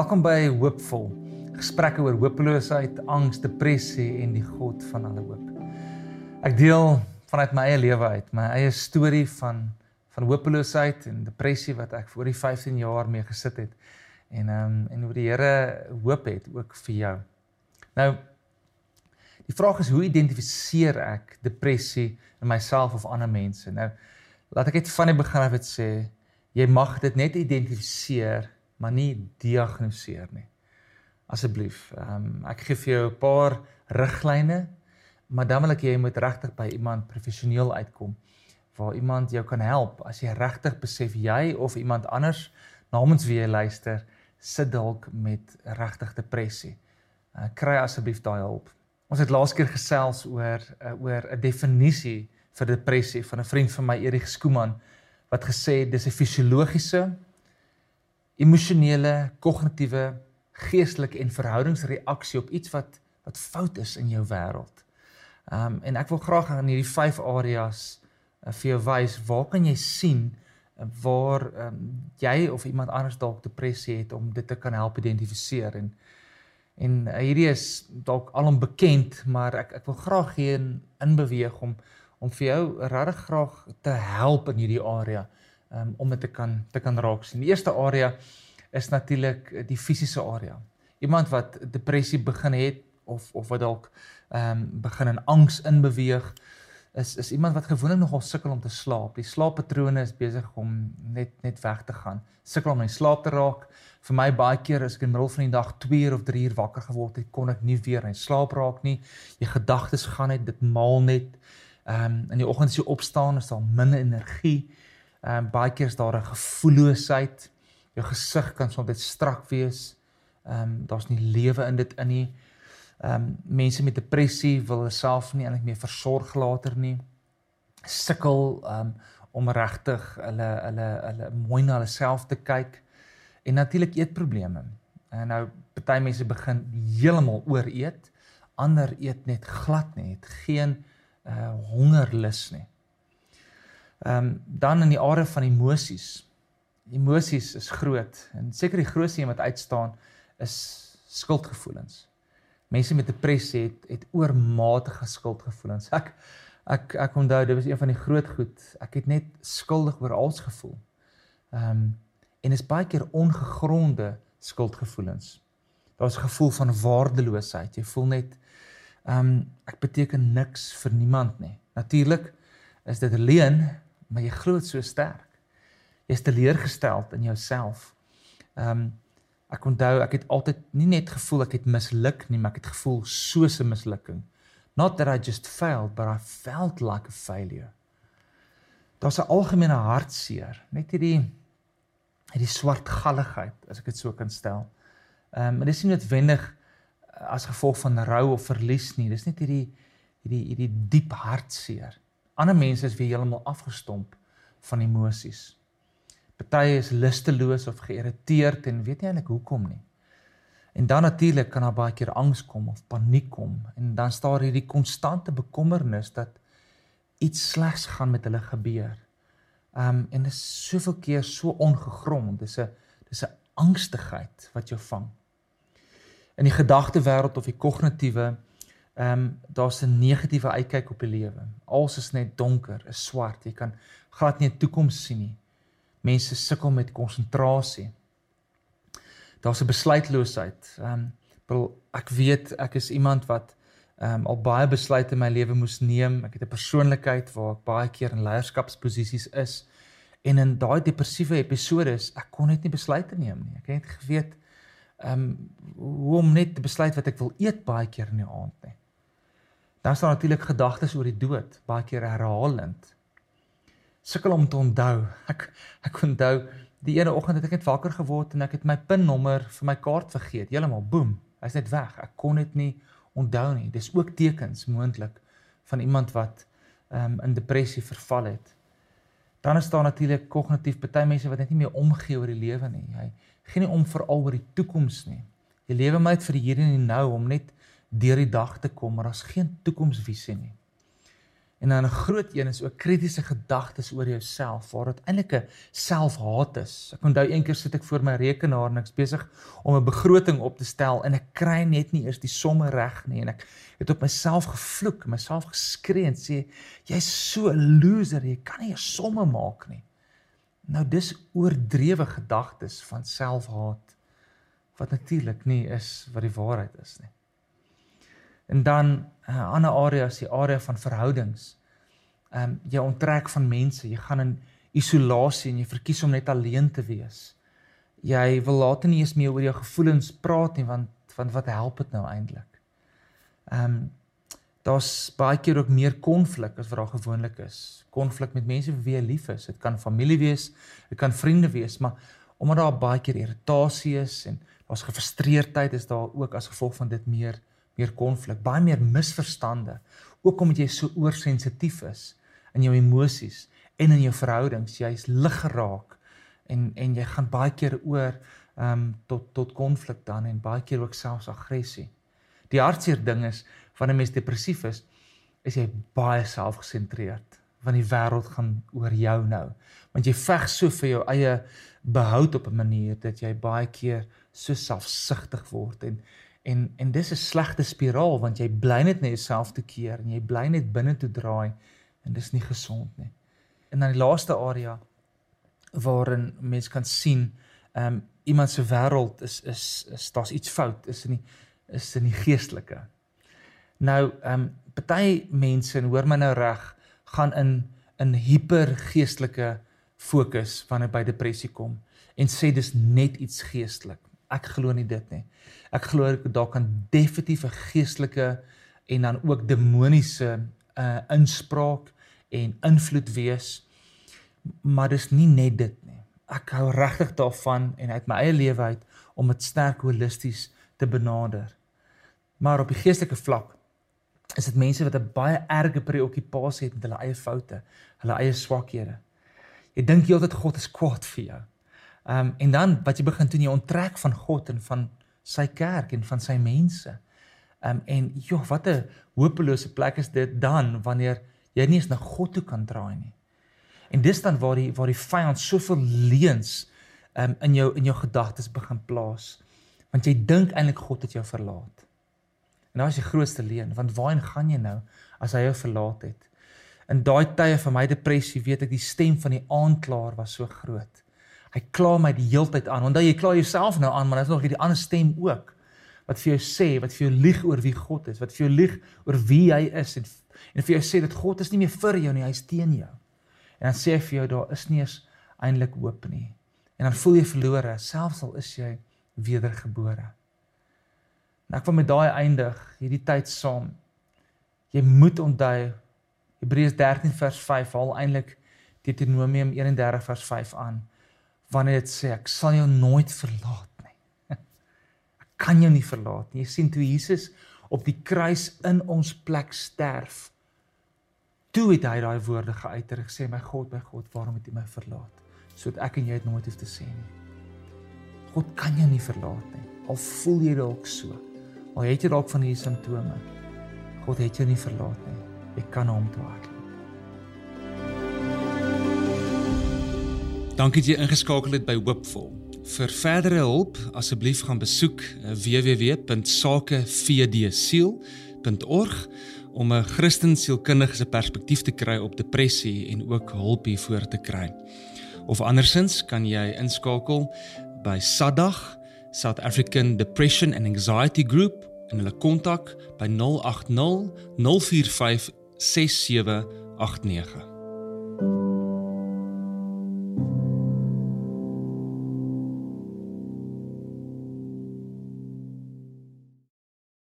Welkom by Hoopvol. Gesprekke oor hopeloosheid, angs, depressie en die God van alle hoop. Ek deel vanuit my eie lewe uit, my eie storie van van hopeloosheid en depressie wat ek vir die 15 jaar mee gesit het en ehm um, en hoe die Here hoop het ook vir jou. Nou die vraag is hoe identifiseer ek depressie in myself of ander mense? Nou laat ek net van die begin af dit sê, jy mag dit net identifiseer maar nie diagnoseer nie. Asseblief, ehm um, ek gee vir jou 'n paar riglyne, maar dan wil ek jy moet regtig by iemand professioneel uitkom waar iemand jou kan help as jy regtig besef jy of iemand anders namens wie jy luister sit dalk met regtig depressie. Uh, kry asseblief daai hulp. Ons het laas keer gesels oor uh, oor 'n definisie vir depressie van 'n vriend van my Erik Skooman wat gesê dis 'n fisiologiese emosionele, kognitiewe, geestelike en verhoudingsreaksie op iets wat wat fout is in jou wêreld. Ehm um, en ek wil graag aan hierdie vyf areas uh, vir jou wys waar kan jy sien uh, waar ehm um, jy of iemand anders dalk depressie het om dit te kan help identifiseer en en uh, hierdie is dalk alom bekend, maar ek ek wil graag hier in, beweeg om om vir jou regtig graag te help in hierdie area um, om dit te kan te kan raak sien. Die eerste area is natuurlik die fisiese area. Iemand wat depressie begin het of of wat dalk ehm um, begin in angs inbeweeg is is iemand wat gewoonlik nogal sukkel om te slaap. Die slaappatrone is besig om net net weg te gaan. Sukkel om in slaap te raak. Vir my baie keer as ek in die middel van die dag 2 uur of 3 uur wakker geword het, kon ek nie weer in slaap raak nie. Jou gedagtes gaan net dit maal net. Ehm um, in die oggend as jy opstaan is daar min energie. Ehm um, baie keer is daar 'n gevoelloosheid. Jou gesig kan soms net strak wees. Ehm um, daar's nie lewe in dit in nie. Ehm um, mense met depressie wil self nie eintlik meer versorg later nie. Sukkel ehm um, om regtig hulle hulle hulle mooi na hulle self te kyk. En natuurlik eetprobleme. En nou party mense begin heeltemal ooreet. Ander eet net glad nie, het geen uh hongerlus nie. Ehm um, dan in die area van emosies. Emosies is groot en seker die grootste een wat uitstaan is skuldgevoelens. Mense met depressie het het oormatige skuldgevoelens. Ek ek ek onthou dit was een van die groot goed. Ek het net skuldig oor alles gevoel. Ehm um, en is baie keer ongegronde skuldgevoelens. Daar's 'n gevoel van waardeloosheid. Jy voel net ehm um, ek beteken niks vir niemand nie. Natuurlik is dit alleen maar jy glo so sterk. Jy's teleurgesteld in jouself. Ehm um, ek onthou ek het altyd nie net gevoel ek het misluk nie, maar ek het gevoel soos 'n mislukking. Not that I just failed, but I felt like a failure. Daar's 'n algemene hartseer, net hierdie hierdie swartgalligheid, as ek dit so kan stel. Ehm um, en dit is nie noodwendig eh, as gevolg van rou of verlies nie. Dis net hierdie hierdie hierdie diep hartseer. Ander mense is weer heeltemal afgestomp van emosies. Party is lusteloos of geïrriteerd en weet nie eintlik hoekom nie. En dan natuurlik kan daar baie keer angs kom of paniek kom en dan staan hierdie konstante bekommernis dat iets slegs gaan met hulle gebeur. Um en dit is soveel keer so ongegrond. Dis 'n dis 'n angstigheid wat jou vang. In die gedagtewêreld of die kognitiewe Ehm um, daar's 'n negatiewe uitkyk op die lewe. Alles is net donker, is swart. Jy kan glad nie 'n toekoms sien nie. Mense sukkel met konsentrasie. Daar's 'n besluitloosheid. Ehm um, ek weet ek is iemand wat ehm um, al baie besluite in my lewe moes neem. Ek het 'n persoonlikheid waar ek baie keer in leierskapsposisies is en in daai depressiewe episodes ek kon net nie besluite neem nie. Ek het geweet ehm um, hoe om net te besluit wat ek wil eet baie keer in die aand nie. Dan staan natuurlik gedagtes oor die dood, baie keer herhalend. Sukkel om te onthou. Ek ek onthou die ene oggend het ek net wakker geword en ek het my pinnommer vir my kaart vergeet. Heeltemal boem. Hy's net weg. Ek kon dit nie onthou nie. Dis ook tekens moontlik van iemand wat um, in depressie verval het. Dan is daar natuurlik kognitief party mense wat net nie meer omgee oor die lewe nie. Hy gee nie om vir al oor die toekoms nie. Jy lewe net vir die hier en die nou om net deur die dag te kom, maar daar's geen toekomsvisie nie. En dan 'n groot een is ook kritiese gedagtes oor jouself, waar dit eintlik 'n selfhaat is. Ek onthou eendag sit ek voor my rekenaar en ek's besig om 'n begroting op te stel en ek kry net nie eers die somme reg nie en ek het op myself gevloek, myself geskree en sê jy's so 'n loser, jy kan nie 'n somme maak nie. Nou dis oordrewe gedagtes van selfhaat wat natuurlik nie is wat die waarheid is nie. En dan 'n uh, eh, ander area is die area van verhoudings. Ehm um, jy onttrek van mense, jy gaan in isolasie en jy verkies om net alleen te wees. Jy wil later nie eens meer oor jou gevoelens praat nie want want wat help dit nou eintlik? Ehm um, daar's baie keer ook meer konflik as wat daar gewoonlik is. Konflik met mense wie jy lief is. Dit kan familie wees, dit kan vriende wees, maar omdat daar baie keer irritasie is en daar's gefrustreerdheid is daar ook as gevolg van dit meer meer konflik, baie meer misverstande, ook omdat jy so oorsensitief is in jou emosies en in jou verhoudings, jy's lig geraak en en jy gaan baie keer oor ehm um, tot tot konflik dan en baie keer ook selfs aggressie. Die hartseer ding is wanneer 'n mens depressief is, is jy baie selfgesentreerd want die wêreld gaan oor jou nou. Want jy veg so vir jou eie behoud op 'n manier dat jy baie keer so selfsugtig word en En en dis 'n slegte spiraal want jy bly net net jouself te keer en jy bly net binne toe draai en dis nie gesond nie. En dan die laaste area waarin mens kan sien, ehm um, iemand se wêreld is is is daar's iets fout, is in die is in die geestelike. Nou ehm um, party mense en hoor my nou reg, gaan in in hipergeestelike fokus wanneer by depressie kom en sê dis net iets geestelik. Ek glo nie dit nie. Ek glo daar kan definitief 'n geestelike en dan ook demoniese uh inspraak en invloed wees. Maar dis nie net dit nie. Ek hou regtig daarvan en uit my eie lewe uit om dit sterk holisties te benader. Maar op die geestelike vlak is dit mense wat 'n baie erge preokkupasie het met hulle eie foute, hulle eie swakhede. Jy dink heeltyd God is kwaad vir jou. Ehm um, en dan wat jy begin doen jy onttrek van God en van sy kerk en van sy mense. Ehm um, en joh, wat 'n hopelose plek is dit dan wanneer jy nie eens na God toe kan draai nie. En dis dan waar die waar die vyand soveel leuns ehm um, in jou in jou gedagtes begin plaas. Want jy dink eintlik God het jou verlaat. En daai is die grootste leuen, want waarheen gaan jy nou as hy jou verlaat het? In daai tye van my depressie weet ek die stem van die aanklaer was so groot. Hy kla my die heeltyd aan. Onthou jy kla jouself nou aan, maar daar's nog hierdie ander stem ook wat vir jou sê, wat vir jou lieg oor wie God is, wat vir jou lieg oor wie hy is en en vir jou sê dat God is nie meer vir jou nie, hy's teen jou. En dan sê hy vir jou daar is nie eens eintlik hoop nie. En dan voel jy verlore, selfs al is jy wedergebore. Nou ek wil met daai eindig, hierdie tyd saam. Jy moet onthou Hebreërs 13 vers 5 haal eintlik Deuteronomium 31 vers 5 aan wanneer dit sê ek sal jou nooit verlaat nie. Ek kan jou nie verlaat nie. Jy sien toe Jesus op die kruis in ons plek sterf. Toe het hy daai woorde geuiter en gesê my God, my God, waarom het U my verlaat? Sodat ek en jy dit nooit hoef te sê nie. God kan jou nie verlaat nie. Al voel jy dalk so. Al het jy dalk van hierdie simptome. God het jou nie verlaat nie. Jy kan hom toe hardloop. Dankie dat jy ingeskakel het by Hoopvol. Vir verdere hulp, asseblief gaan besoek eh, www.sakevdsiel.org om 'n Christen sielkundige se perspektief te kry op depressie en ook hulp hiervoor te kry. Of andersins kan jy inskakel by SADAG, South African Depression and Anxiety Group en hulle kontak by 080 045 6789.